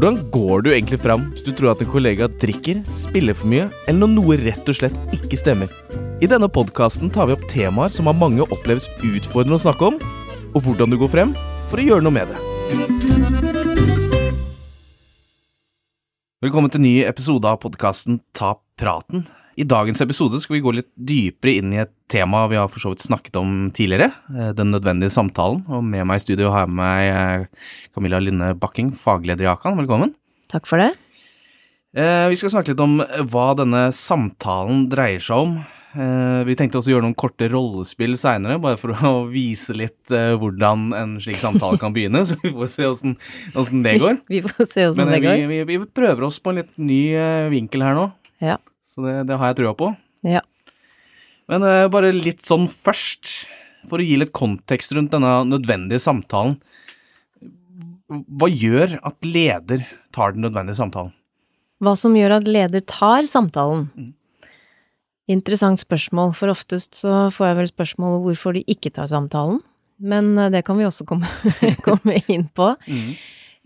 Hvordan går du egentlig fram hvis du tror at en kollega drikker, spiller for mye, eller når noe rett og slett ikke stemmer? I denne podkasten tar vi opp temaer som av mange oppleves utfordrende å snakke om, og hvordan du går frem for å gjøre noe med det. Velkommen til ny episode av podkasten Ta praten. I dagens episode skal vi gå litt dypere inn i et tema vi har for så vidt snakket om tidligere, eh, den nødvendige samtalen. Og med meg i studio har jeg med meg eh, Camilla Lynne Bakking, fagleder i Akan. Velkommen. Takk for det. Eh, vi skal snakke litt om hva denne samtalen dreier seg om. Vi tenkte også å gjøre noen korte rollespill seinere, bare for å vise litt hvordan en slik samtale kan begynne. Så vi får se åssen det går. Vi får se åssen det går. Vi, vi, vi, prøver oss på en litt ny vinkel her nå. Ja. Så det, det har jeg trua på. Ja. Men uh, bare litt sånn først, for å gi litt kontekst rundt denne nødvendige samtalen. Hva gjør at leder tar den nødvendige samtalen? Hva som gjør at leder tar samtalen? Mm. Interessant spørsmål, for oftest så får jeg vel spørsmål om hvorfor de ikke tar samtalen. Men eh, det kan vi også komme, komme inn på. Mm.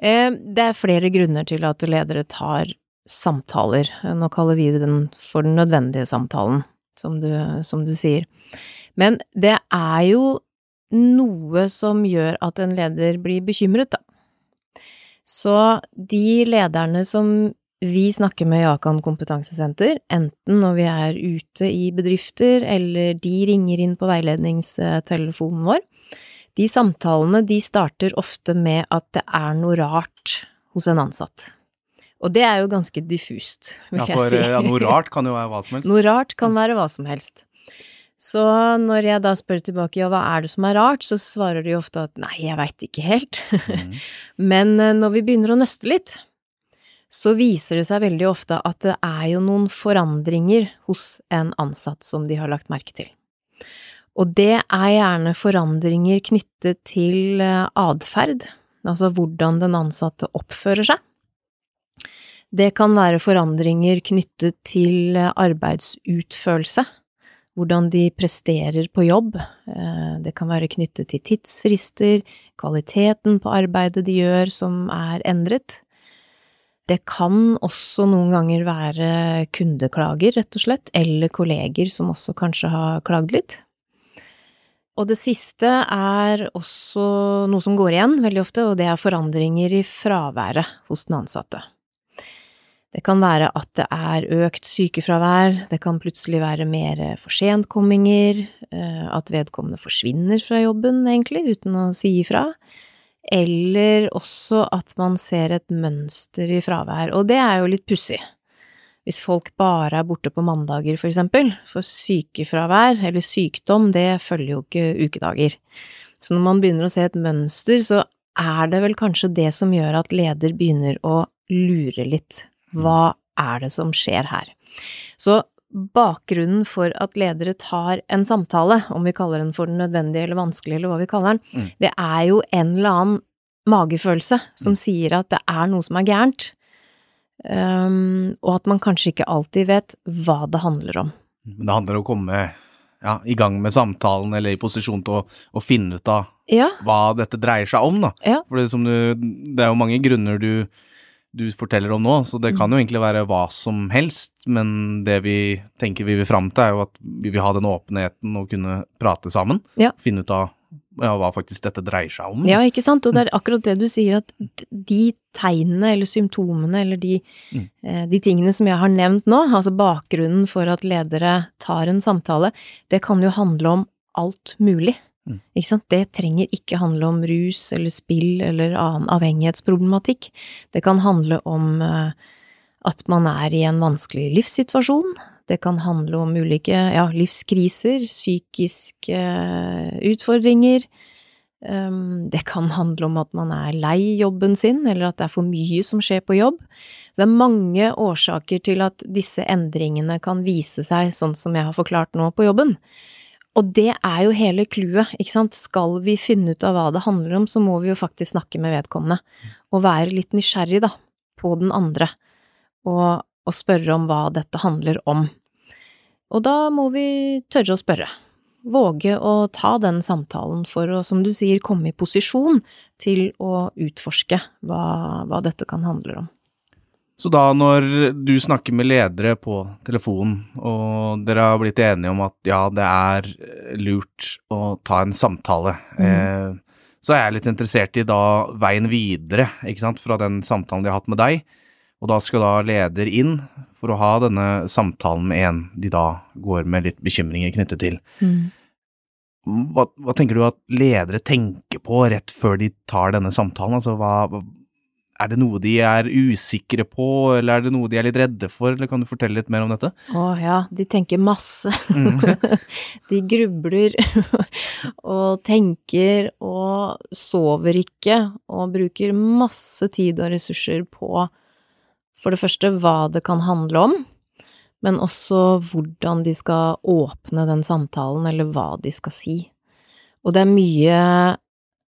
Eh, det er flere grunner til at ledere tar samtaler. Nå kaller vi den for den nødvendige samtalen, som du, som du sier. Men det er jo noe som gjør at en leder blir bekymret, da. Så de lederne som vi snakker med i Akan kompetansesenter, enten når vi er ute i bedrifter eller de ringer inn på veiledningstelefonen vår, de samtalene de starter ofte med at det er noe rart hos en ansatt. Og det er jo ganske diffust, vil ja, for, jeg si. Ja, noe rart kan jo være hva som helst. Noe rart kan være hva som helst. Så når jeg da spør tilbake ja, hva er det som er rart, så svarer de ofte at nei, jeg veit ikke helt. Mm. Men eh, når vi begynner å nøste litt, så viser det seg veldig ofte at det er jo noen forandringer hos en ansatt som de har lagt merke til. Og det er gjerne forandringer knyttet til eh, atferd, altså hvordan den ansatte oppfører seg. Det kan være forandringer knyttet til arbeidsutførelse, hvordan de presterer på jobb. Eh, det kan være knyttet til tidsfrister, kvaliteten på arbeidet de gjør som er endret. Det kan også noen ganger være kundeklager, rett og slett, eller kolleger som også kanskje har klagd litt. Og det siste er også noe som går igjen veldig ofte, og det er forandringer i fraværet hos den ansatte. Det kan være at det er økt sykefravær, det kan plutselig være mer forsentkomminger, eh, at vedkommende forsvinner fra jobben, egentlig, uten å si ifra. Eller også at man ser et mønster i fravær, og det er jo litt pussig. Hvis folk bare er borte på mandager, for eksempel, for sykefravær eller sykdom, det følger jo ikke ukedager. Så når man begynner å se et mønster, så er det vel kanskje det som gjør at leder begynner å lure litt hva er det som skjer her? Så bakgrunnen for at ledere tar en samtale, om vi kaller den for den nødvendige eller vanskelig eller hva vi kaller den, mm. det er jo en eller annen magefølelse som mm. sier at det er noe som er gærent, um, og at man kanskje ikke alltid vet hva det handler om. Det handler om å komme ja, i gang med samtalen eller i posisjon til å, å finne ut av ja. hva dette dreier seg om, da. Ja. For det, du, det er jo mange grunner du du forteller om nå, så det kan jo egentlig være hva som helst, men det vi tenker vi vil fram til, er jo at vi vil ha den åpenheten og kunne prate sammen. Ja. Finne ut av ja, hva faktisk dette dreier seg om. Ja, ikke sant, og det er akkurat det du sier, at de tegnene eller symptomene eller de, mm. eh, de tingene som jeg har nevnt nå, altså bakgrunnen for at ledere tar en samtale, det kan jo handle om alt mulig. Mm. Ikke sant? Det trenger ikke handle om rus eller spill eller annen avhengighetsproblematikk. Det kan handle om uh, at man er i en vanskelig livssituasjon. Det kan handle om ulike ja, livskriser, psykiske uh, utfordringer. Um, det kan handle om at man er lei jobben sin, eller at det er for mye som skjer på jobb. Så det er mange årsaker til at disse endringene kan vise seg sånn som jeg har forklart nå på jobben. Og det er jo hele clouet, ikke sant. Skal vi finne ut av hva det handler om, så må vi jo faktisk snakke med vedkommende. Og være litt nysgjerrig, da, på den andre, og, og spørre om hva dette handler om. Og da må vi tørre å spørre. våge å ta den samtalen for å, som du sier, komme i posisjon til å utforske hva, hva dette kan handle om. Så da når du snakker med ledere på telefonen, og dere har blitt enige om at ja, det er lurt å ta en samtale, mm. eh, så er jeg litt interessert i da veien videre, ikke sant, fra den samtalen de har hatt med deg, og da skal da leder inn for å ha denne samtalen med en de da går med litt bekymringer knyttet til. Mm. Hva, hva, tenker du at ledere tenker på rett før de tar denne samtalen? Altså, hva, er det noe de er usikre på, eller er det noe de er litt redde for, eller kan du fortelle litt mer om dette? Å ja, de tenker masse. Mm. de grubler og tenker og sover ikke, og bruker masse tid og ressurser på for det første hva det kan handle om, men også hvordan de skal åpne den samtalen, eller hva de skal si. Og det er mye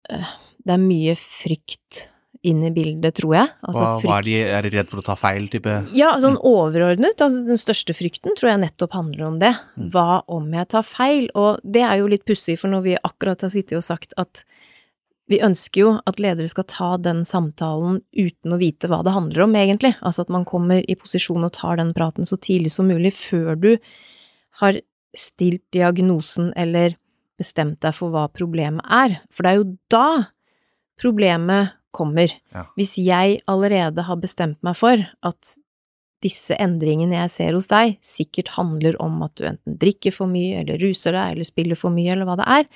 eh, Det er mye frykt inn i bildet, tror jeg. Altså, hva, hva er, de, er de redd for å ta feil, type? Ja, sånn overordnet. Altså, den største frykten tror jeg nettopp handler om det. Mm. Hva om jeg tar feil? Og det er jo litt pussig, for når vi akkurat har sittet og sagt at vi ønsker jo at ledere skal ta den samtalen uten å vite hva det handler om, egentlig. Altså at man kommer i posisjon og tar den praten så tidlig som mulig, før du har stilt diagnosen eller bestemt deg for hva problemet er. For det er jo da problemet kommer. Ja. Hvis jeg allerede har bestemt meg for at disse endringene jeg ser hos deg, sikkert handler om at du enten drikker for mye, eller ruser deg, eller spiller for mye, eller hva det er,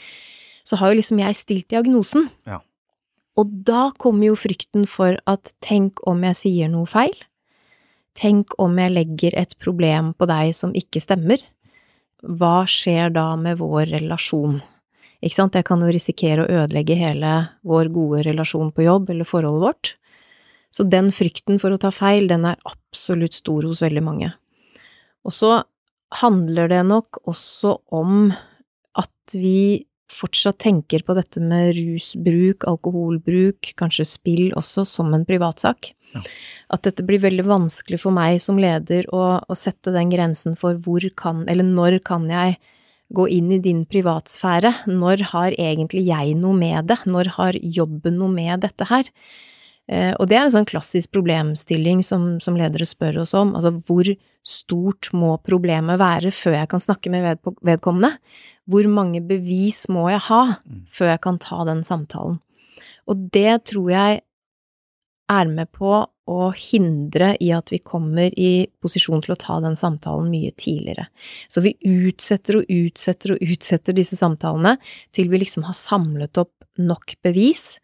så har jo liksom jeg stilt diagnosen. Ja. Og da kommer jo frykten for at tenk om jeg sier noe feil? Tenk om jeg legger et problem på deg som ikke stemmer? Hva skjer da med vår relasjon? Ikke sant, jeg kan jo risikere å ødelegge hele vår gode relasjon på jobb eller forholdet vårt. Så den frykten for å ta feil, den er absolutt stor hos veldig mange. Og så handler det nok også om at vi fortsatt tenker på dette med rusbruk, alkoholbruk, kanskje spill også, som en privatsak. Ja. At dette blir veldig vanskelig for meg som leder å, å, sette den grensen for hvor kan, eller når kan jeg gå inn i din privatsfære? Når har egentlig jeg noe med det? Når har jobben noe med dette her? Eh, og det er en sånn klassisk problemstilling som, som, ledere spør oss om, altså hvor stort må problemet være før jeg kan snakke med vedkommende? Hvor mange bevis må jeg ha mm. før jeg kan ta den samtalen? Og det tror jeg er med på å hindre i at vi kommer i posisjon til å ta den samtalen mye tidligere. Så vi utsetter og utsetter og utsetter disse samtalene til vi liksom har samlet opp nok bevis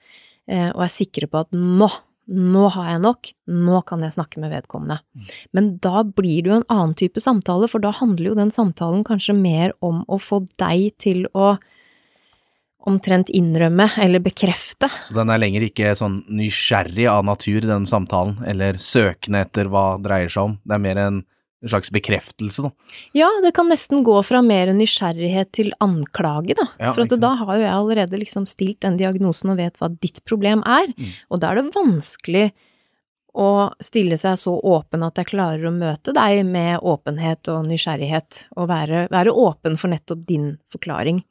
Eh, og er sikre på at nå, nå har jeg nok, nå kan jeg snakke med vedkommende. Mm. Men da blir det jo en annen type samtale, for da handler jo den samtalen kanskje mer om å få deg til å omtrent innrømme eller bekrefte. Så den er lenger ikke sånn nysgjerrig av natur, den samtalen, eller søkende etter hva det dreier seg om, det er mer en en slags bekreftelse, da. Ja, det kan nesten gå fra mer nysgjerrighet til anklage, da. Ja, For da har jo jeg allerede liksom stilt den diagnosen og vet hva ditt problem er. Mm. Og da er det vanskelig å stille seg så åpen at jeg klarer å møte deg med åpenhet og nysgjerrighet, og være, være åpen for nettopp din forklaring.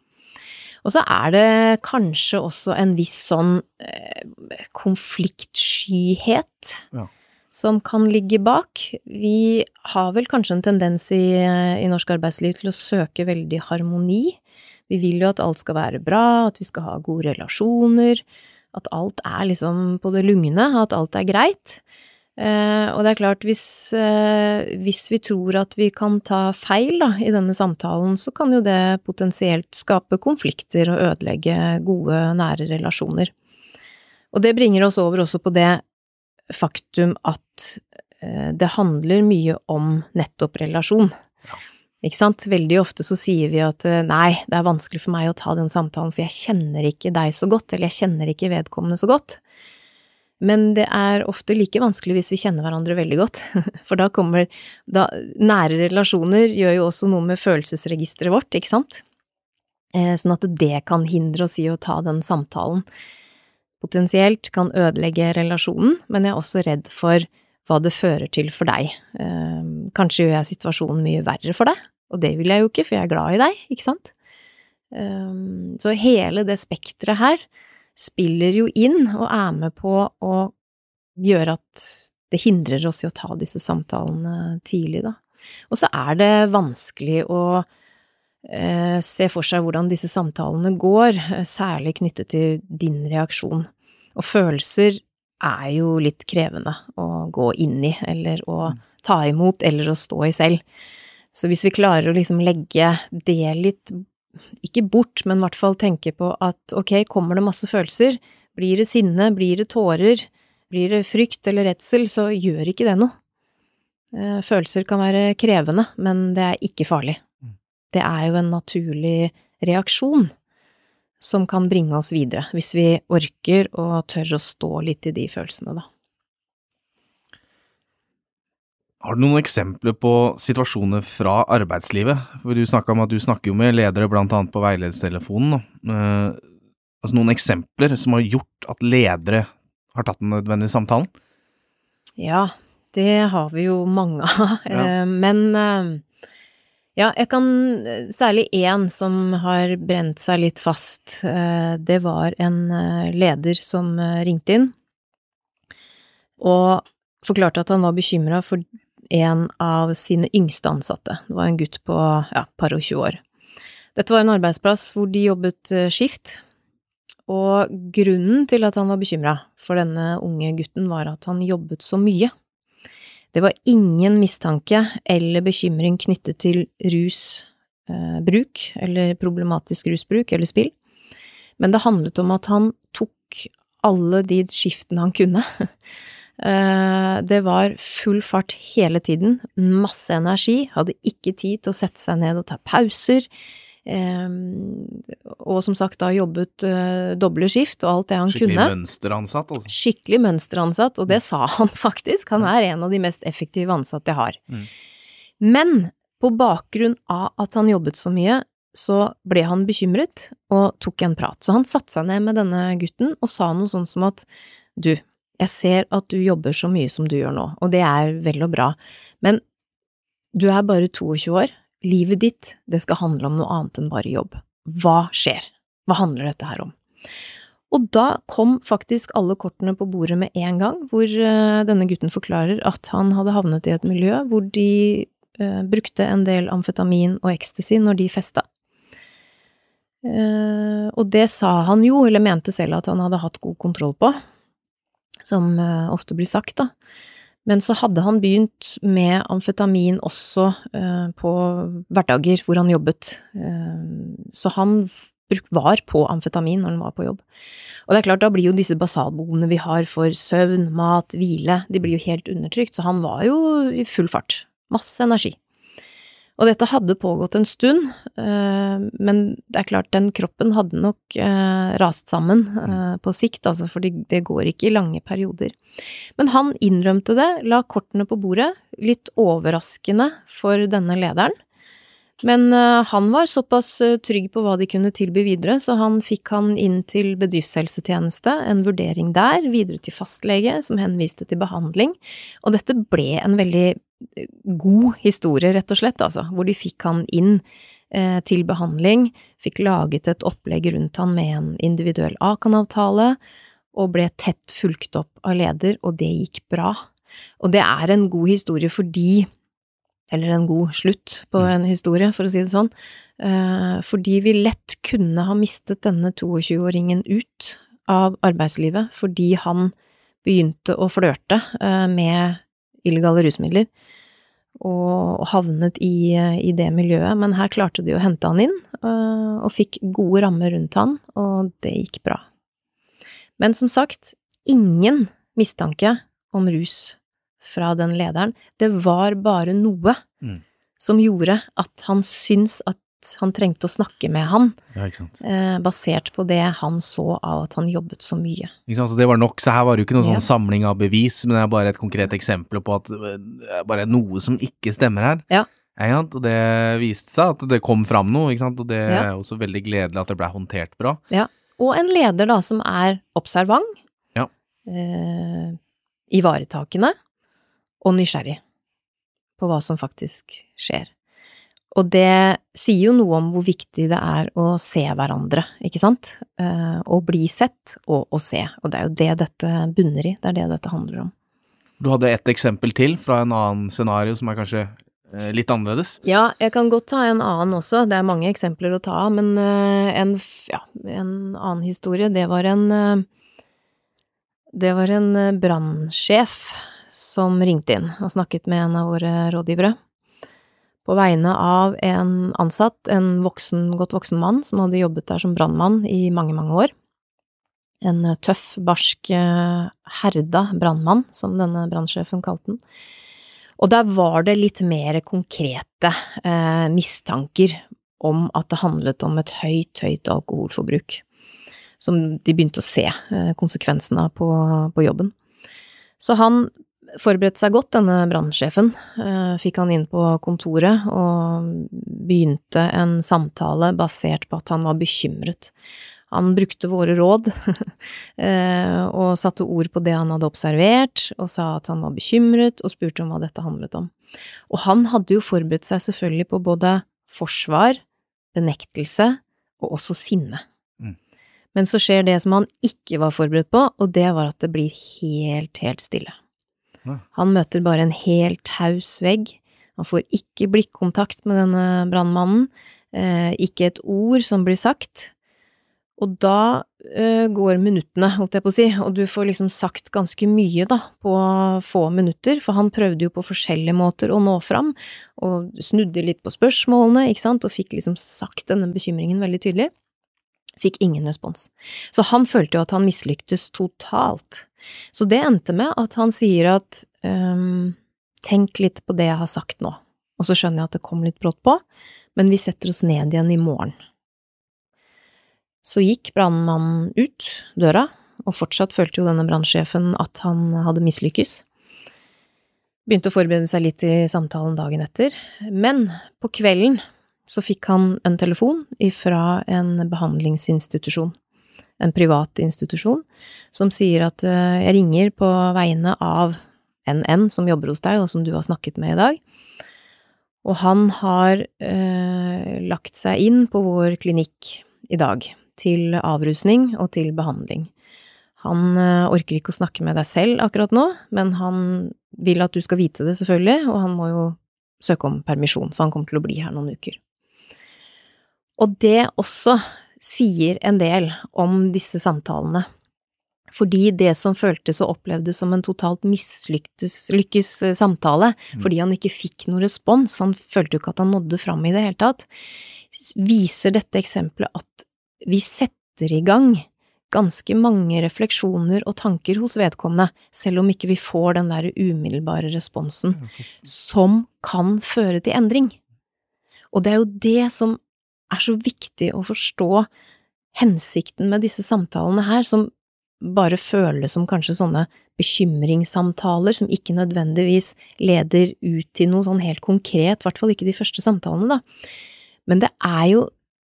Og så er det kanskje også en viss sånn eh, konfliktskyhet. Ja som kan ligge bak. Vi har vel kanskje en tendens i, i, norsk arbeidsliv til å søke veldig harmoni. Vi vil jo at alt skal være bra, at vi skal ha gode relasjoner, at alt er liksom på det lugne, at alt er greit. Eh, og det er klart, hvis, eh, hvis, vi tror at vi kan ta feil da, i denne samtalen, så kan jo det potensielt skape konflikter og ødelegge gode, nære relasjoner. Og det bringer oss over også på det faktum at eh, det handler mye om nettopp relasjon. Ikke sant? Veldig ofte så sier vi at nei, det er vanskelig for meg å ta den samtalen, for jeg kjenner ikke deg så godt, eller jeg kjenner ikke vedkommende så godt. Men det er ofte like vanskelig hvis vi kjenner hverandre veldig godt, for da kommer da, Nære relasjoner gjør jo også noe med følelsesregisteret vårt, ikke sant? Eh, sånn at det kan hindre oss i å ta den samtalen potensielt kan ødelegge relasjonen, men jeg er også redd for hva det fører til for deg. Ehm, kanskje gjør jeg situasjonen mye verre for deg, og det vil jeg jo ikke, for jeg er glad i deg, ikke sant? Um, så hele det spekteret her spiller jo inn og er med på å gjøre at det hindrer oss i å ta disse samtalene tidlig, da. Og så er det vanskelig å eh, se for seg hvordan disse samtalene går, eh, særlig knyttet til din reaksjon. Og følelser er jo litt krevende å gå inn i, eller å mm. ta imot, eller å stå i selv. Så hvis vi klarer å liksom legge det litt, ikke bort, men i hvert fall tenke på at ok, kommer det masse følelser, blir det sinne, blir det tårer, blir det frykt eller redsel, så gjør ikke det noe. Eh, følelser kan være krevende, men det er ikke farlig. Mm. Det er jo en naturlig reaksjon som kan bringe oss videre, hvis vi orker og tør å stå litt i de følelsene, da. Har du noen eksempler på situasjoner fra arbeidslivet? For Du snakka om at du snakker jo med ledere annet på veiledstelefonen. Eh, altså noen eksempler som har gjort at ledere har tatt den nødvendige samtalen? Ja, det har vi jo mange av. Ja. Eh, men eh, ja, jeg kan Særlig én som har brent seg litt fast. Eh, det var en leder som ringte inn og forklarte at han var bekymra for en av sine yngste ansatte. Det var en gutt på ja, par og tjue år. Dette var en arbeidsplass hvor de jobbet skift, og grunnen til at han var bekymra for denne unge gutten, var at han jobbet så mye. Det var ingen mistanke eller bekymring knyttet til rusbruk, eh, eller problematisk rusbruk eller spill, men det handlet om at han tok alle de skiftene han kunne. Eh, det var full fart hele tiden, masse energi, hadde ikke tid til å sette seg ned og ta pauser, Um, og som sagt da jobbet uh, doble skift og alt det han Skikkelig kunne. Skikkelig mønsteransatt, altså. Skikkelig mønsteransatt, og det mm. sa han faktisk. Han er en av de mest effektive ansatte jeg har. Mm. Men på bakgrunn av at han jobbet så mye, så ble han bekymret og tok en prat. Så han satte seg ned med denne gutten og sa noe sånt som at du, jeg ser at du jobber så mye som du gjør nå, og det er vel og bra, men du er bare 22 år, livet ditt, det skal handle om noe annet enn bare jobb. Hva skjer? Hva handler dette her om? Og da kom faktisk alle kortene på bordet med en gang, hvor uh, denne gutten forklarer at han hadde havnet i et miljø hvor de uh, brukte en del amfetamin og ecstasy når de festa. Uh, og det sa han jo, eller mente selv at han hadde hatt god kontroll på, som ofte blir sagt, da. Men så hadde han begynt med amfetamin også eh, på hverdager hvor han jobbet. Eh, så han var på amfetamin når han var på jobb. Og det er klart, da blir jo disse basalbehovene vi har for søvn, mat, hvile, de blir jo helt undertrykt. Så han var jo i full fart. Masse energi. Og dette hadde pågått en stund, eh, men det er klart den kroppen hadde nok eh, rast sammen eh, på sikt, altså, for det går ikke i lange perioder. Men han innrømte det, la kortene på bordet, litt overraskende for denne lederen. Men han var såpass trygg på hva de kunne tilby videre, så han fikk han inn til bedriftshelsetjeneste, en vurdering der, videre til fastlege, som henviste til behandling, og dette ble en veldig god historie, rett og slett, altså, hvor de fikk han inn eh, til behandling, fikk laget et opplegg rundt han med en individuell Akan-avtale, og ble tett fulgt opp av leder, og det gikk bra. Og det er en god historie fordi eller en god slutt på mm. en historie, for å si det sånn, eh, fordi vi lett kunne ha mistet denne 22-åringen ut av arbeidslivet fordi han begynte å flørte eh, med illegale rusmidler og havnet i, i, det miljøet, men her klarte de å hente han inn, øh, og fikk gode rammer rundt han, og det gikk bra. Men som sagt, ingen mistanke om rus fra den lederen. Det var bare noe mm. som gjorde at han syntes at han trengte å snakke med han, ja, eh, basert på det han så av at han jobbet så mye. Ikke sant, så det var nok, så her var det jo ikke noen ja. sånn samling av bevis, men det er bare et konkret eksempel på at det er bare noe som ikke stemmer her. Ja. Og det viste seg at det kom fram noe, ikke sant? og det er også veldig gledelig at det ble håndtert bra. Ja, og en leder da som er observant, ja. eh, ivaretakende og nysgjerrig på hva som faktisk skjer. Og det sier jo noe om hvor viktig det er å se hverandre, ikke sant? Eh, å bli sett og å se. Og det er jo det dette bunner i, det er det dette handler om. Du hadde ett eksempel til fra en annen scenario som er kanskje eh, litt annerledes? Ja, jeg kan godt ta en annen også. Det er mange eksempler å ta av, men eh, en, ja, en annen historie, det var en Det var en brannsjef som ringte inn og snakket med en av våre rådgivere på vegne av en ansatt, en voksen, godt voksen mann som hadde jobbet der som brannmann i mange, mange år. En tøff, barsk, eh, herda brannmann, som denne brannsjefen kalte den. Og der var det litt mer konkrete eh, mistanker om at det handlet om et høyt, høyt alkoholforbruk, som de begynte å se eh, konsekvensene av på, på jobben. Så han forberedte seg godt, denne brannsjefen. Eh, fikk han inn på kontoret og begynte en samtale basert på at han var bekymret. Han brukte våre råd eh, og satte ord på det han hadde observert, og sa at han var bekymret, og spurte om hva dette handlet om. Og han hadde jo forberedt seg selvfølgelig på både forsvar, benektelse og også sinne. Mm. Men så skjer det som han ikke var forberedt på, og det var at det blir helt, helt stille. Han møter bare en helt taus vegg. Han får ikke blikkontakt med denne brannmannen, eh, ikke et ord som blir sagt. Og da eh, går minuttene, holdt jeg på å si, og du får liksom sagt ganske mye, da, på få minutter, for han prøvde jo på forskjellige måter å nå fram, og snudde litt på spørsmålene, ikke sant, og fikk liksom sagt denne bekymringen veldig tydelig. Fikk ingen respons. Så han følte jo at han mislyktes totalt. Så det endte med at han sier at um, tenk litt på det jeg har sagt nå, og så skjønner jeg at det kom litt brått på, men vi setter oss ned igjen i morgen. Så gikk brannmannen ut døra, og fortsatt følte jo denne brannsjefen at han hadde mislykkes. Begynte å forberede seg litt i samtalen dagen etter, men på kvelden så fikk han en telefon ifra en behandlingsinstitusjon en privat institusjon, som sier at eh, jeg ringer på vegne av NN som jobber hos deg, og som du har snakket med i dag. Og han har eh, lagt seg inn på vår klinikk i dag, til avrusning og til behandling. Han eh, orker ikke å snakke med deg selv akkurat nå, men han vil at du skal vite det, selvfølgelig, og han må jo søke om permisjon, for han kommer til å bli her noen uker. Og det også sier en del om disse samtalene. Fordi det som føltes og opplevdes som en totalt mislykkes eh, samtale, mm. fordi han ikke fikk noen respons, han følte jo ikke at han nådde fram i det hele tatt, viser dette eksempelet at vi setter i gang ganske mange refleksjoner og tanker hos vedkommende, selv om ikke vi får den der umiddelbare responsen, som kan føre til endring. Og det er jo det som er så viktig å forstå hensikten med disse samtalene her, som bare føles som kanskje sånne bekymringssamtaler som ikke nødvendigvis leder ut til noe sånn helt konkret, i hvert fall ikke de første samtalene, da. Men det er jo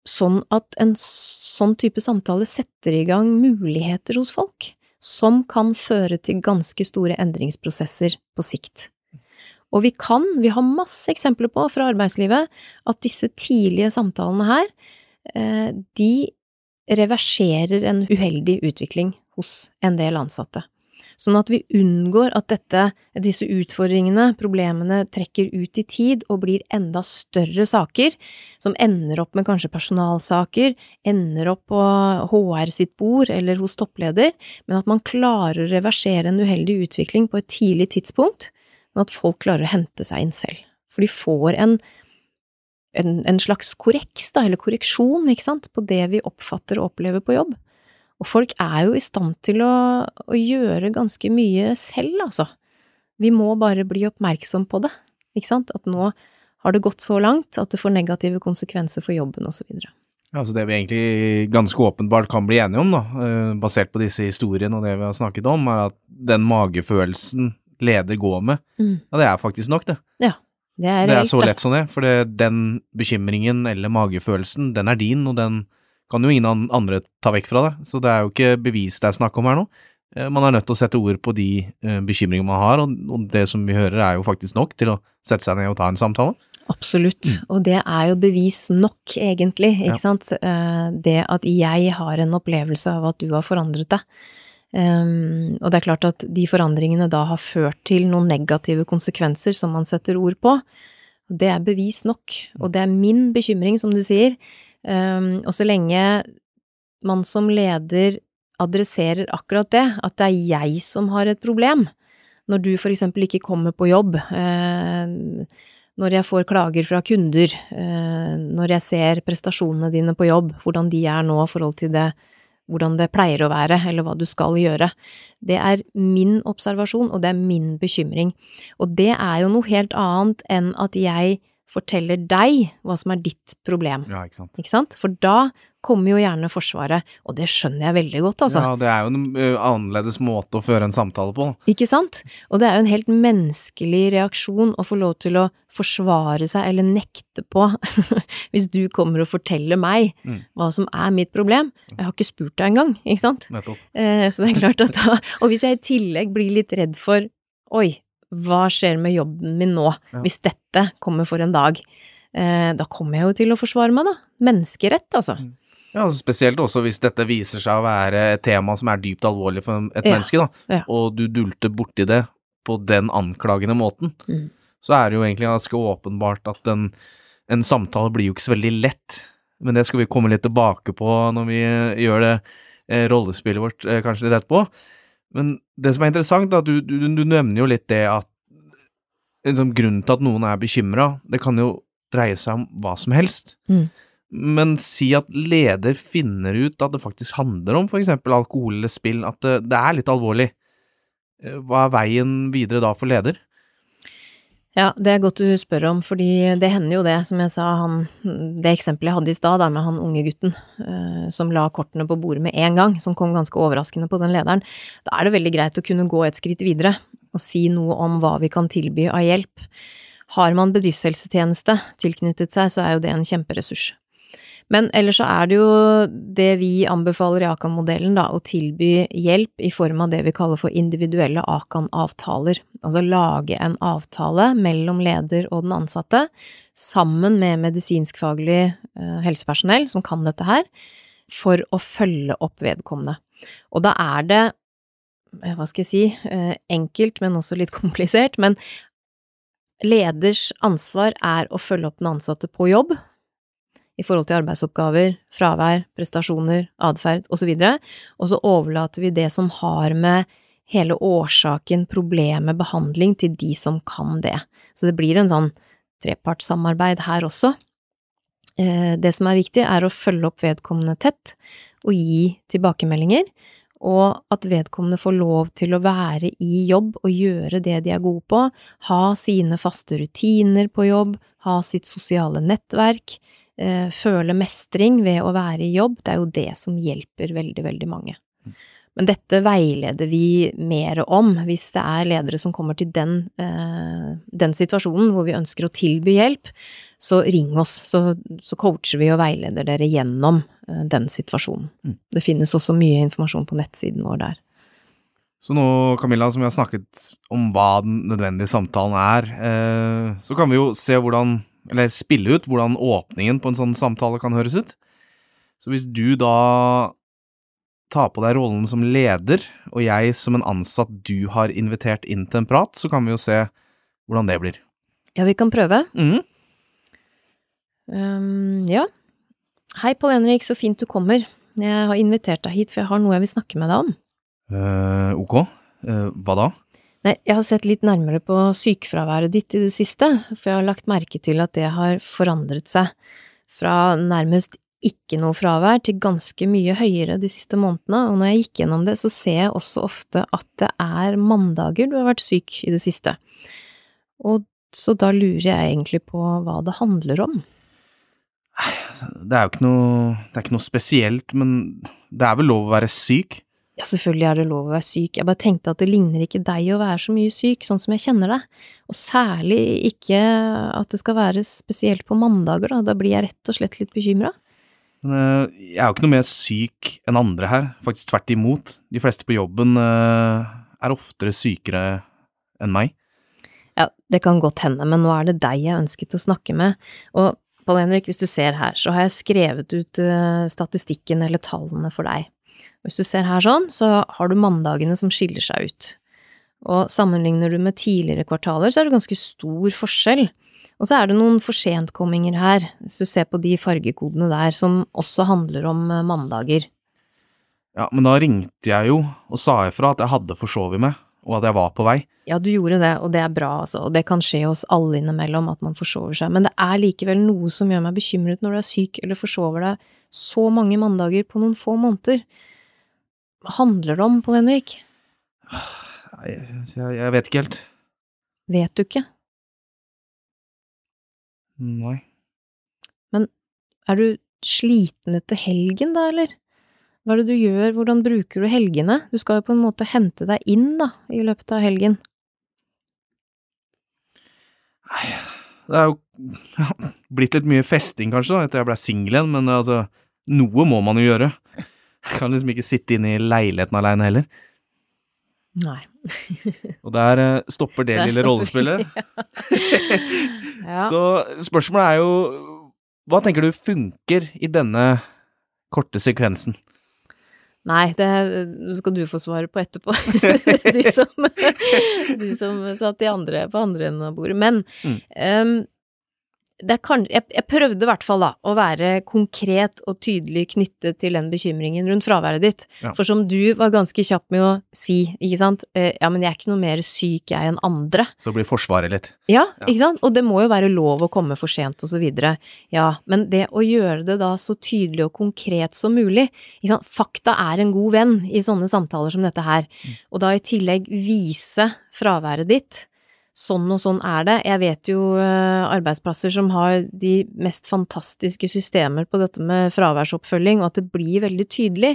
sånn at en sånn type samtale setter i gang muligheter hos folk, som kan føre til ganske store endringsprosesser på sikt. Og vi kan, vi har masse eksempler på fra arbeidslivet, at disse tidlige samtalene her, eh, de reverserer en uheldig utvikling hos en del ansatte. Sånn at vi unngår at dette, disse utfordringene, problemene, trekker ut i tid og blir enda større saker, som ender opp med kanskje personalsaker, ender opp på HR sitt bord eller hos toppleder, men at man klarer å reversere en uheldig utvikling på et tidlig tidspunkt, men at folk klarer å hente seg inn selv. For de får en, en, en slags korreks, da, eller korreksjon, ikke sant, på det vi oppfatter og opplever på jobb. Og folk er jo i stand til å, å gjøre ganske mye selv, altså. Vi må bare bli oppmerksom på det, ikke sant, at nå har det gått så langt at det får negative konsekvenser for jobben, videre. Ja, altså Det vi egentlig ganske åpenbart kan bli enige om, da, eh, basert på disse historiene og det vi har snakket om, er at den magefølelsen leder går med, mm. ja, det er faktisk nok, det. Ja, det er, det er så lett som det. For det, den bekymringen eller magefølelsen, den er din, og den kan jo ingen andre ta vekk fra deg. Så det er jo ikke bevis det er snakk om her nå. Eh, man er nødt til å sette ord på de uh, bekymringene man har, og, det som vi hører er jo faktisk nok til å sette seg ned og ta en samtale. Absolutt. Og det er jo bevis nok, egentlig, ikke Ja. sant. Eh, Det at jeg har en opplevelse av at du har forandret deg. Um, og det er klart at de forandringene da har ført til noen negative konsekvenser som man setter ord på. Det er bevis nok. Og det er min bekymring, som du sier. Um, og så lenge man som leder adresserer akkurat det, at det er jeg som har et problem, når du for eksempel ikke kommer på jobb, eh, når jeg får klager fra kunder, eh, når jeg ser prestasjonene dine på jobb, hvordan de er nå i forhold til det, hvordan det pleier å være, eller hva du skal gjøre. Det er min observasjon, og det er min bekymring. Og det er jo noe helt annet enn at jeg forteller deg hva som er ditt problem, Ja, ikke sant. ikke sant? For da kommer jo gjerne Forsvaret, og det skjønner jeg veldig godt, altså. Ja, det er jo en annerledes måte å føre en samtale på. Ikke sant? Og det er jo en helt menneskelig reaksjon å få lov til å forsvare seg eller nekte på hvis du kommer og forteller meg Mm. hva som er mitt problem. Jeg har ikke spurt deg engang, ikke sant? Eh, så det er klart at da Og hvis jeg i tillegg blir litt redd for oi, hva skjer med jobben min nå, Ja. hvis dette kommer for en dag? Eh, da kommer jeg jo til å forsvare meg, da. Menneskerett, altså. Ja, altså Spesielt også hvis dette viser seg å være et tema som er dypt alvorlig for et Ja, menneske, da, ja. og du dulter borti det på den anklagende måten, Mm. Så er det jo egentlig ganske åpenbart at en, en samtale blir jo ikke så veldig lett. Men det skal vi komme litt tilbake på når vi eh, gjør det eh, rollespillet vårt eh, kanskje litt etterpå. Men det som er interessant, da, du, du, du nevner jo litt det at liksom, grunnen til at noen er bekymra, det kan jo dreie seg om hva som helst. Mm. Men si at leder finner ut at det faktisk handler om f.eks. alkohol eller spill, at det, det er litt alvorlig. Eh, Hva er veien videre da for leder? Ja, det er godt du spør om, fordi det hender jo det, som jeg sa, han, det eksempelet jeg hadde i stad, med han unge gutten eh, som la kortene på bordet med en gang, som kom ganske overraskende på den lederen. Da er det veldig greit å kunne gå et skritt videre og si noe om hva vi kan tilby av hjelp. Har man bedriftshelsetjeneste tilknyttet seg, så er jo det en kjemperessurs. Men ellers så er det jo det vi anbefaler i Akan-modellen, da, å tilby hjelp i form av det vi kaller for individuelle Akan-avtaler. Altså lage en avtale mellom leder og den ansatte, sammen med medisinskfaglig eh, helsepersonell som kan dette her, for å følge opp vedkommende. Og da er det, hva skal jeg si, eh, enkelt, men også litt komplisert, men leders ansvar er å følge opp den ansatte på jobb, i forhold til arbeidsoppgaver, fravær, prestasjoner, atferd osv., og så overlater vi det som har med hele årsaken, problemet, behandling, til de som kan det. Så det blir en sånn trepartssamarbeid her også. Eh, Det som er viktig, er å følge opp vedkommende tett og gi tilbakemeldinger, og at vedkommende får lov til å være i jobb og gjøre det de er gode på, ha sine faste rutiner på jobb, ha sitt sosiale nettverk, føle mestring ved å være i jobb, det er jo det som hjelper veldig, veldig mange. Men dette veileder vi mer om hvis det er ledere som kommer til den, eh, den situasjonen hvor vi ønsker å tilby hjelp, så ring oss, så, så coacher vi og veileder dere gjennom eh, den situasjonen. Mm. Det finnes også mye informasjon på nettsiden vår der. Så nå, Camilla, som vi har snakket om hva den nødvendige samtalen er, eh, så kan vi jo se hvordan, eller spille ut hvordan åpningen på en sånn samtale kan høres ut. Så hvis du da tar på deg rollen som leder, og jeg som en ansatt du har invitert inn til en prat, så kan vi jo se hvordan det blir. Ja, vi kan prøve. Mm. Um, ja. Hei, Pål Henrik, så fint du kommer. Jeg har invitert deg hit, for jeg har noe jeg vil snakke med deg om. Uh, ok, Uh, hva da? Nei, jeg har sett litt nærmere på sykefraværet ditt i det siste, for jeg har lagt merke til at det har forandret seg fra nærmest ikke noe fravær til ganske mye høyere de siste månedene, og når jeg gikk gjennom det, så ser jeg også ofte at det er mandager du har vært syk i det siste. Og så da lurer jeg egentlig på hva det handler om. Det er jo ikke noe, det er ikke noe spesielt, men det er vel lov å være syk? Ja, selvfølgelig er det lov å være syk, jeg bare tenkte at det ligner ikke deg å være så mye syk, sånn som jeg kjenner deg, og særlig ikke at det skal være spesielt på mandager, da, da blir jeg rett og slett litt bekymra. Men eh, jeg er jo ikke noe mer syk enn andre her, faktisk tvert imot. De fleste på jobben eh, er oftere sykere enn meg. Ja, det kan godt hende, men nå er det deg jeg ønsket å snakke med. Og Pål Henrik, hvis du ser her, så har jeg skrevet ut uh, statistikken eller tallene for deg. Hvis du ser her sånn, så har du mandagene som skiller seg ut. Og sammenligner du med tidligere kvartaler, så er det ganske stor forskjell. Og så er det noen forsentkomminger her, hvis du ser på de fargekodene der, som også handler om uh, mandager. Ja, men da ringte jeg jo og sa ifra at jeg hadde forsovet meg, og at jeg var på vei. Ja, du gjorde det, og det er bra, altså, og det kan skje oss alle innimellom at man forsover seg, men det er likevel noe som gjør meg bekymret når du er syk eller forsover deg så mange mandager på noen få måneder. Handler det om, Pål Henrik? Jeg, jeg vet ikke helt. Vet du ikke? Nei. Men er du sliten etter helgen, da, eller? Hva er det du gjør, hvordan bruker du helgene? Du skal jo på en måte hente deg inn, da, i løpet av helgen. Nei, det er jo ja, blitt litt mye festing, kanskje, da, etter jeg ble singel igjen, men altså, noe må man jo gjøre. Jeg kan liksom ikke sitte inne i leiligheten aleine heller. Nei. Og der eh, stopper det Der lille stopper- rollespillet. Ja. Så spørsmålet er jo Hva tenker du funker i denne korte sekvensen? Nei, det skal du få svare på etterpå. du, som, du som satt i andre, på andre enden av bordet. Men Mm. er kan, jeg, jeg prøvde i hvert fall da å være konkret og tydelig knyttet til den bekymringen rundt fraværet ditt. Ja. For som du var ganske kjapp med å si, ikke sant, eh, ja, men jeg er ikke noe mer syk jeg enn andre. Så blir Forsvaret litt. Ja, Ja. ikke sant? Og det må jo være lov å komme for sent og så videre. Ja, men det å gjøre det da så tydelig og konkret som mulig, ikke sant? Fakta er en god venn i sånne samtaler som dette her. Og da i tillegg vise fraværet ditt. Sånn og sånn er det. Jeg vet jo eh, arbeidsplasser som har de mest fantastiske systemer på dette med fraværsoppfølging, og at det blir veldig tydelig.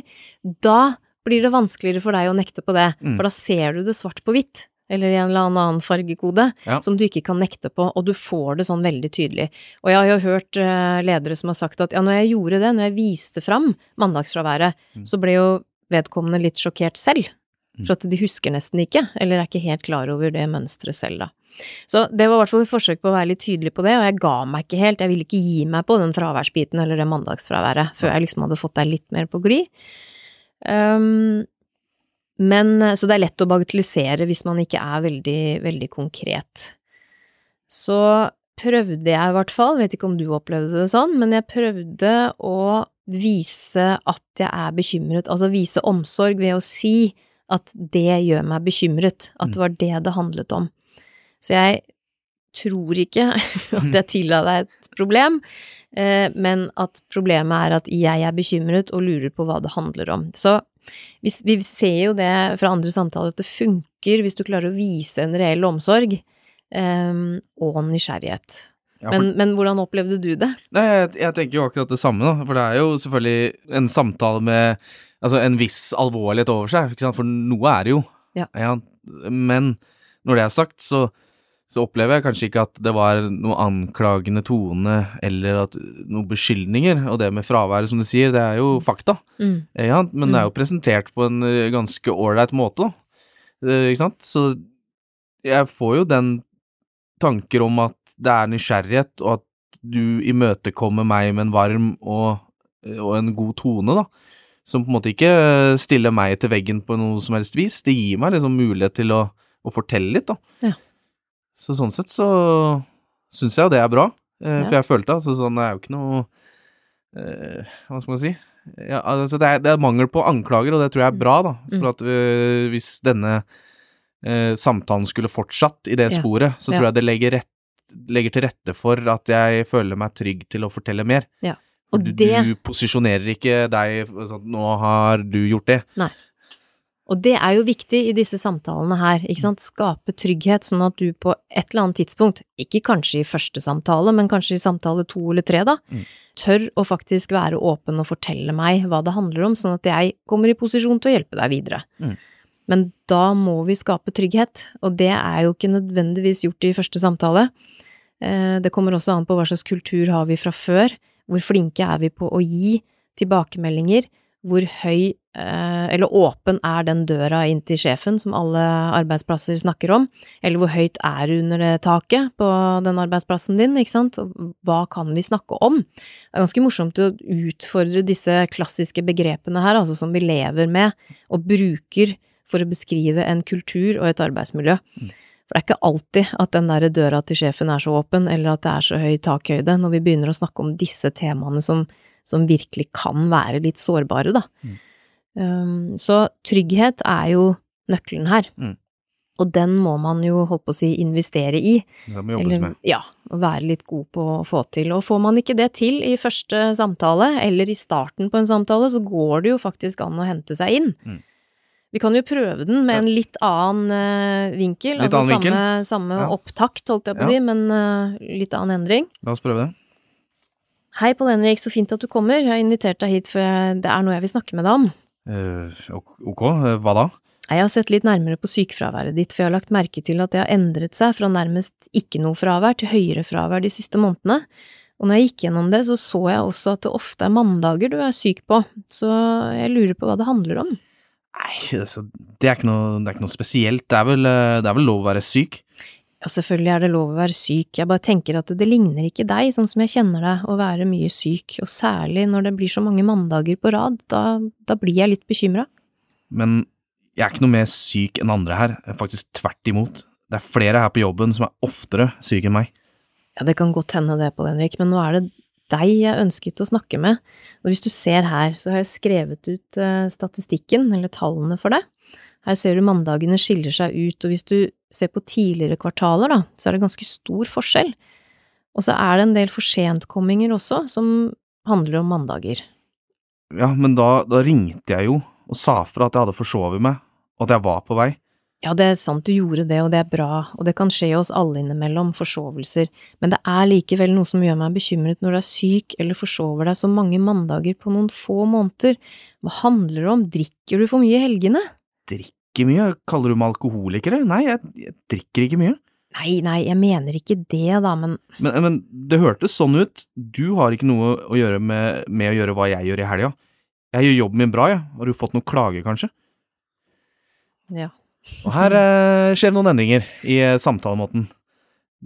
Da blir det vanskeligere for deg å nekte på det, Mm. for da ser du det svart på hvitt. Eller i en eller annen fargekode Ja. som du ikke kan nekte på, og du får det sånn veldig tydelig. Og jeg har jo hørt eh, ledere som har sagt at ja, når jeg gjorde det, når jeg viste fram mandagsfraværet, Mm. så ble jo vedkommende litt sjokkert selv. Mm. For at de husker nesten ikke, eller er ikke helt klar over det mønsteret selv, da. Så det var i hvert fall et forsøk på å være litt tydelig på det, og jeg ga meg ikke helt, jeg ville ikke gi meg på den fraværsbiten eller det mandagsfraværet, før jeg liksom hadde fått deg litt mer på glid. Um, men, så det er lett å bagatellisere hvis man ikke er veldig, veldig konkret. Så prøvde jeg i hvert fall, vet ikke om du opplevde det sånn, men jeg prøvde å vise at jeg er bekymret, altså vise omsorg ved å si at det gjør meg bekymret, at det var det det handlet om. Så jeg tror ikke at jeg tilla deg et problem, eh, men at problemet er at jeg er bekymret og lurer på hva det handler om. Så vi, vi ser jo det fra andre samtaler at det funker hvis du klarer å vise en reell omsorg eh, og nysgjerrighet. Ja, for, Men, men hvordan opplevde du det? nei, jeg, jeg tenker jo akkurat det samme, da. For det er jo selvfølgelig en samtale med altså, en viss alvorlighet over seg, ikke sant? for noe er det jo. Ja. Men når det er sagt, så, så opplever jeg kanskje ikke at det var noe anklagende tone eller at noen beskyldninger. Og det med fraværet, som du sier, det er jo fakta. Mm. Ja, men det er jo presentert på en eh, ganske ålreit måte. Eh, Ikke sant? Så jeg får jo den tanker om at det er nysgjerrighet, og at du imøtekommer meg med en varm og, og en god tone, da. Som på en måte ikke stiller meg til veggen på noe som helst vis. Det gir meg liksom mulighet til å, å fortelle litt, da. Ja. Så sånn sett så syns jeg jo det er bra. Eh, Ja. For jeg følte altså sånn, det er jo ikke noe eh, Hva skal man si? Ja, altså det, er, det er mangel på anklager, og det tror jeg er bra, da. Mm. For at øh, hvis denne eh, samtalen skulle fortsatt i det sporet, så tror jeg det legger, rett, legger til rette for at jeg føler meg trygg til å fortelle mer. Ja. Og du, det- du posisjonerer ikke deg sånn Nå har du gjort det. Nei. Og det er jo viktig i disse samtalene her, ikke sant, skape trygghet, sånn at du på et eller annet tidspunkt, ikke kanskje i første samtale, men kanskje i samtale to eller tre, da, Mm. tør å faktisk være åpen og fortelle meg hva det handler om, sånn at jeg kommer i posisjon til å hjelpe deg videre. Mm. Men da må vi skape trygghet, og det er jo ikke nødvendigvis gjort i første samtale. Eh, Det kommer også an på hva slags kultur har vi fra før, hvor flinke er vi på å gi tilbakemeldinger, hvor høy eh, eller åpen er den døra inn til sjefen som alle arbeidsplasser snakker om, eller hvor høyt er under det taket på den arbeidsplassen din, ikke sant, og hva kan vi snakke om? Det er ganske morsomt å utfordre disse klassiske begrepene her, altså som vi lever med og bruker for å beskrive en kultur og et arbeidsmiljø. For det er ikke alltid at den der døra til sjefen er så åpen, eller at det er så høy takhøyde, når vi begynner å snakke om disse temaene som, som virkelig kan være litt sårbare, da. Mm. Um, så trygghet er jo nøkkelen her. Mm. Og den må man jo, holdt på å si, investere i. Det må jobbes Eller, med. ja, og være litt god på å få til. Og får man ikke det til i første samtale, eller i starten på en samtale, så går det jo faktisk an å hente seg inn. Mm. Vi kan jo prøve den med en litt annen eh, vinkel, Litt altså annen vinkel? samme, samme Ja. opptakt, holdt jeg på å si, men uh, litt annen endring. La oss prøve det. Hei, Pål Henrik, så fint at du kommer. Jeg har invitert deg hit, for det er noe jeg vil snakke med deg om. Uh, ok, hva da? Jeg har sett litt nærmere på sykefraværet ditt, for jeg har lagt merke til at det har endret seg fra nærmest ikke noe fravær til høyere fravær de siste månedene. Og når jeg gikk gjennom det, så så jeg også at det ofte er mandager du er syk på, så jeg lurer på hva det handler om. Nei, altså, det er ikke noe, det er ikke noe spesielt. Det er, vel, eh, det er vel lov å være syk? Ja, selvfølgelig er det lov å være syk, jeg bare tenker at det, det ligner ikke deg, sånn som jeg kjenner deg, å være mye syk, og særlig når det blir så mange mandager på rad, da, da blir jeg litt bekymra. Men jeg er ikke noe mer syk enn andre her. Faktisk tvert imot. Det er flere her på jobben som er oftere syke enn meg. Ja, det kan godt hende det, Pål Henrik, men nå er det deg jeg ønsket å snakke med. Og hvis du ser her, så har jeg skrevet ut eh, statistikken, eller tallene for det. Her ser du mandagene skiller seg ut, og hvis du ser på tidligere kvartaler, da, så er det ganske stor forskjell. Og så er det en del forsentkomminger også, som handler om mandager. Ja, men da, da ringte jeg jo og sa fra at jeg hadde forsovet meg, og at jeg var på vei. Ja, det er sant du gjorde det, og det er bra, og det kan skje oss alle innimellom, forsovelser, men det er likevel noe som gjør meg bekymret når du er syk eller forsover deg så mange mandager på noen få måneder. Hva handler det om, drikker du for mye i helgene? Drikker mye? Kaller du meg alkoholiker? Nei, jeg, jeg drikker ikke mye. Nei, nei, jeg mener ikke det, da, men Men, men det hørtes sånn ut. Du har ikke noe å gjøre med, med å gjøre hva jeg gjør i helga. Jeg gjør jobben min bra, jeg. Har du fått noen klager, kanskje? ja. Og her eh, skjer noen endringer i eh, samtalemåten.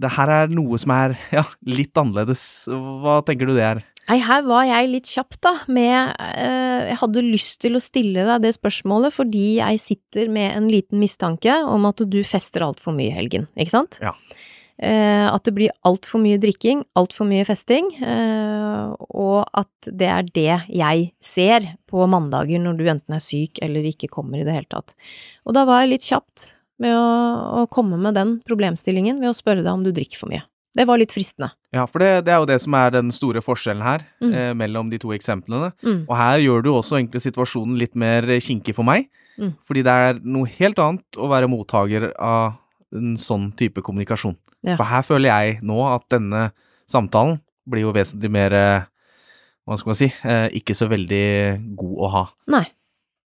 Det her er noe som er ja, litt annerledes. Hva tenker du det er? Nei, her var jeg litt kjapp, da, med eh, Jeg hadde lyst til å stille deg det spørsmålet fordi jeg sitter med en liten mistanke om at du fester altfor mye i helgen, ikke sant? Ja. Eh, at det blir altfor mye drikking, altfor mye festing, eh, og at det er det jeg ser på mandager når du enten er syk eller ikke kommer i det hele tatt. Og da var jeg litt kjapt med å, å komme med den problemstillingen ved å spørre deg om du drikker for mye. Det var litt fristende. Ja, for det, det er jo det som er den store forskjellen her, Mm. eh, mellom de to eksemplene. Mm. Og her gjør du også egentlig situasjonen litt mer kinkig for meg, Mm. fordi det er noe helt annet å være mottaker av en sånn type kommunikasjon. Ja. For her føler jeg nå at denne samtalen blir jo vesentlig mer, eh, hva skal man si, eh, ikke så veldig god å ha. Nei.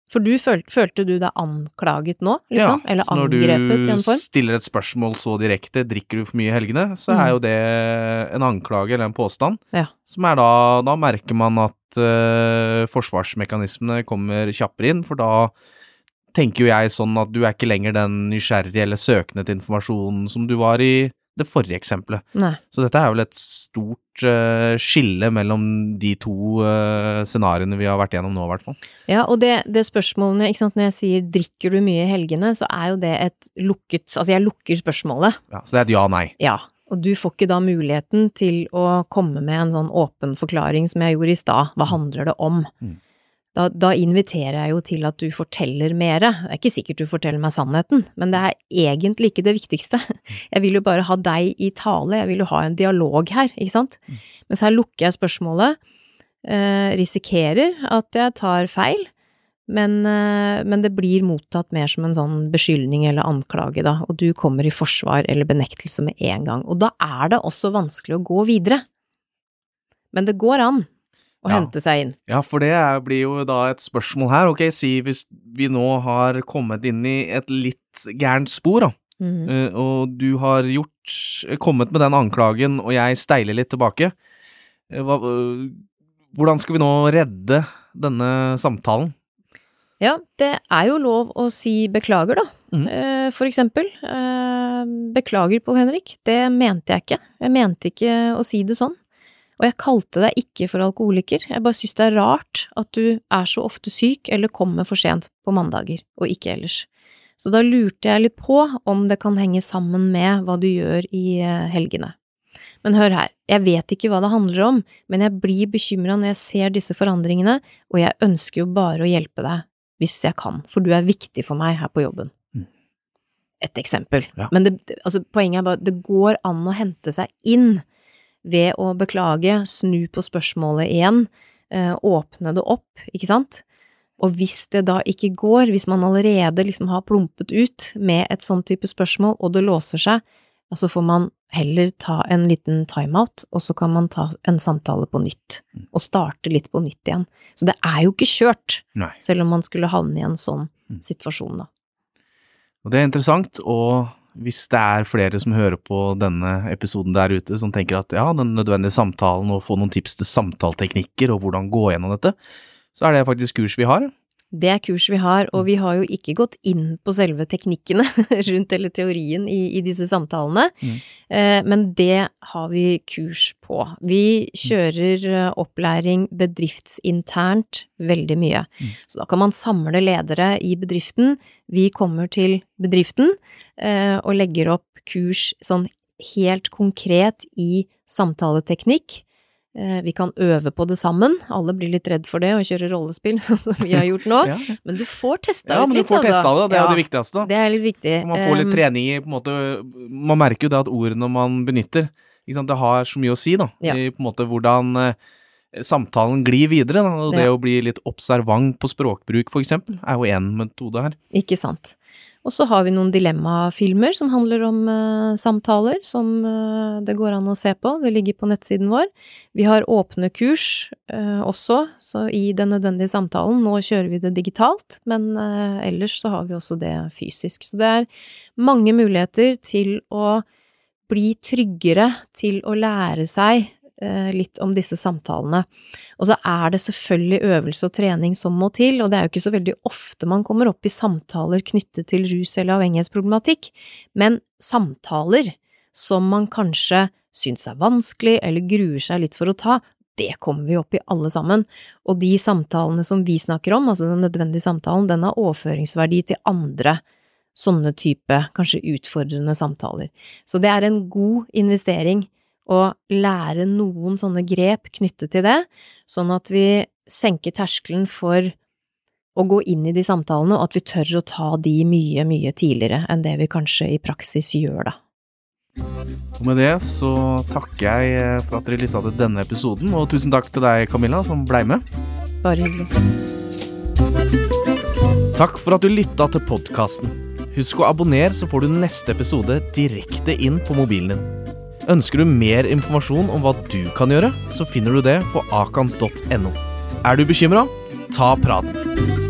For du følte, følte du deg anklaget nå, liksom? Eller så når angrepet i en du stiller et spørsmål så direkte, drikker du for mye i helgene, så er Mm. jo det en anklage eller en påstand, Ja. som er da, da merker man at uh, forsvarsmekanismene kommer kjappere inn, for da tenker jo jeg sånn at du er ikke lenger den nysgjerrige eller søkende til informasjon som du var i det forrige eksempelet. Nei. Så dette er vel et stort uh, skille mellom de to uh, scenarioene vi har vært gjennom nå, i hvert fall. Ja, og det, det spørsmålene, ikke sant, når jeg sier drikker du mye i helgene, så er jo det et lukket Altså, jeg lukker spørsmålet. Ja, så det er et ja-nei. Ja. Og du får ikke da muligheten til å komme med en sånn åpen forklaring som jeg gjorde i stad. Hva handler det om? Mm. Da, da inviterer jeg jo til at du forteller mere. Det er ikke sikkert du forteller meg sannheten, men det er egentlig ikke det viktigste. Jeg vil jo bare ha deg i tale, jeg vil jo ha en dialog her, ikke sant? Mm. Mens her lukker jeg spørsmålet, eh, risikerer at jeg tar feil, men, eh, men det blir mottatt mer som en sånn beskyldning eller anklage, da, og du kommer i forsvar eller benektelse med en gang. Og da er det også vanskelig å gå videre. Men det går an å Ja. hente seg inn. Ja, for det blir jo da et spørsmål her. Ok, si hvis vi nå har kommet inn i et litt gærent spor, da. Mm -hmm. og du har gjort kommet med den anklagen, og jeg steiler litt tilbake. eh, Hva, øh, hvordan skal vi nå redde denne samtalen? Ja, det er jo lov å si beklager, da. Eh, For eksempel. eh, Beklager, Pål Henrik, det mente jeg ikke. Jeg mente ikke å si det sånn. Og jeg kalte deg ikke for alkoholiker, jeg bare syns det er rart at du er så ofte syk eller kommer for sent på mandager, og ikke ellers. Så da lurte jeg litt på om det kan henge sammen med hva du gjør i eh, helgene. Men hør her, jeg vet ikke hva det handler om, men jeg blir bekymra når jeg ser disse forandringene, og jeg ønsker jo bare å hjelpe deg hvis jeg kan, for du er viktig for meg her på jobben. Mm. Et eksempel. Ja. Men det, det- altså, poenget er bare at det går an å hente seg inn ved å beklage, snu på spørsmålet igjen, eh, åpne det opp, ikke sant? Og hvis det da ikke går, hvis man allerede liksom har plumpet ut med et sånn type spørsmål, og det låser seg, så får man heller ta en liten timeout, og så kan man ta en samtale på nytt, og starte litt på nytt igjen. Så det er jo ikke kjørt, Nei. selv om man skulle havne i en sånn Mm. situasjon, da. Og det er interessant, og hvis det er flere som hører på denne episoden der ute, som tenker at ja, den nødvendige samtalen og få noen tips til samtaleteknikker og hvordan gå gjennom dette, så er det faktisk kurs vi har. Det er kurs vi har, og vi har jo ikke gått inn på selve teknikkene rundt eller teorien i, i disse samtalene, Mm. eh, men det har vi kurs på. Vi kjører eh, opplæring bedriftsinternt veldig mye. Mm. Så da kan man samle ledere i bedriften. Vi kommer til bedriften eh, og legger opp kurs sånn helt konkret i samtaleteknikk. Eh, Vi kan øve på det sammen. Alle blir litt redd for det og kjøre rollespill, sånn som vi har gjort nå. Ja, Men du får testa ja ut men du litt, får testa det, det er jo Ja, det viktigste. Det er litt viktig. Man får litt trening i på en måte Man merker jo det at ordene man benytter, ikke sant, det har så mye å si, da. Ja. I på en måte hvordan eh, samtalen glir videre. Da. Og det Ja. å bli litt observant på språkbruk, for eksempel, er jo én metode her. Ikke sant. Og så har vi noen dilemmafilmer som handler om uh, samtaler, som uh, det går an å se på. Det ligger på nettsiden vår. Vi har åpne kurs uh, også, så i den nødvendige samtalen. Nå kjører vi det digitalt, men ellers så har vi også det fysisk. Så det er mange muligheter til å bli tryggere, til å lære seg litt om disse samtalene. Og så er det selvfølgelig øvelse og trening som må til, og det er jo ikke så veldig ofte man kommer opp i samtaler knyttet til rus eller avhengighetsproblematikk, men samtaler som man kanskje syns er vanskelig eller gruer seg litt for å ta, det kommer vi opp i alle sammen. Og de samtalene som vi snakker om, altså den nødvendige samtalen, den har overføringsverdi til andre sånne type, kanskje utfordrende samtaler. Så det er en god investering å lære noen sånne grep knyttet til det, sånn at vi senker terskelen for å gå inn i de samtalene, og at vi tør å ta de mye, mye tidligere enn det vi kanskje i praksis gjør, da. Og med det så takker jeg eh, for at dere lytta til denne episoden, og tusen takk til deg, Camilla, som blei med. Bare hyggelig. Takk for at du lytta til podkasten. Husk å abonnere, så får du neste episode direkte inn på mobilen din. Ønsker du mer informasjon om hva du kan gjøre, så finner du det på akan.no. Er du bekymra? Ta praten.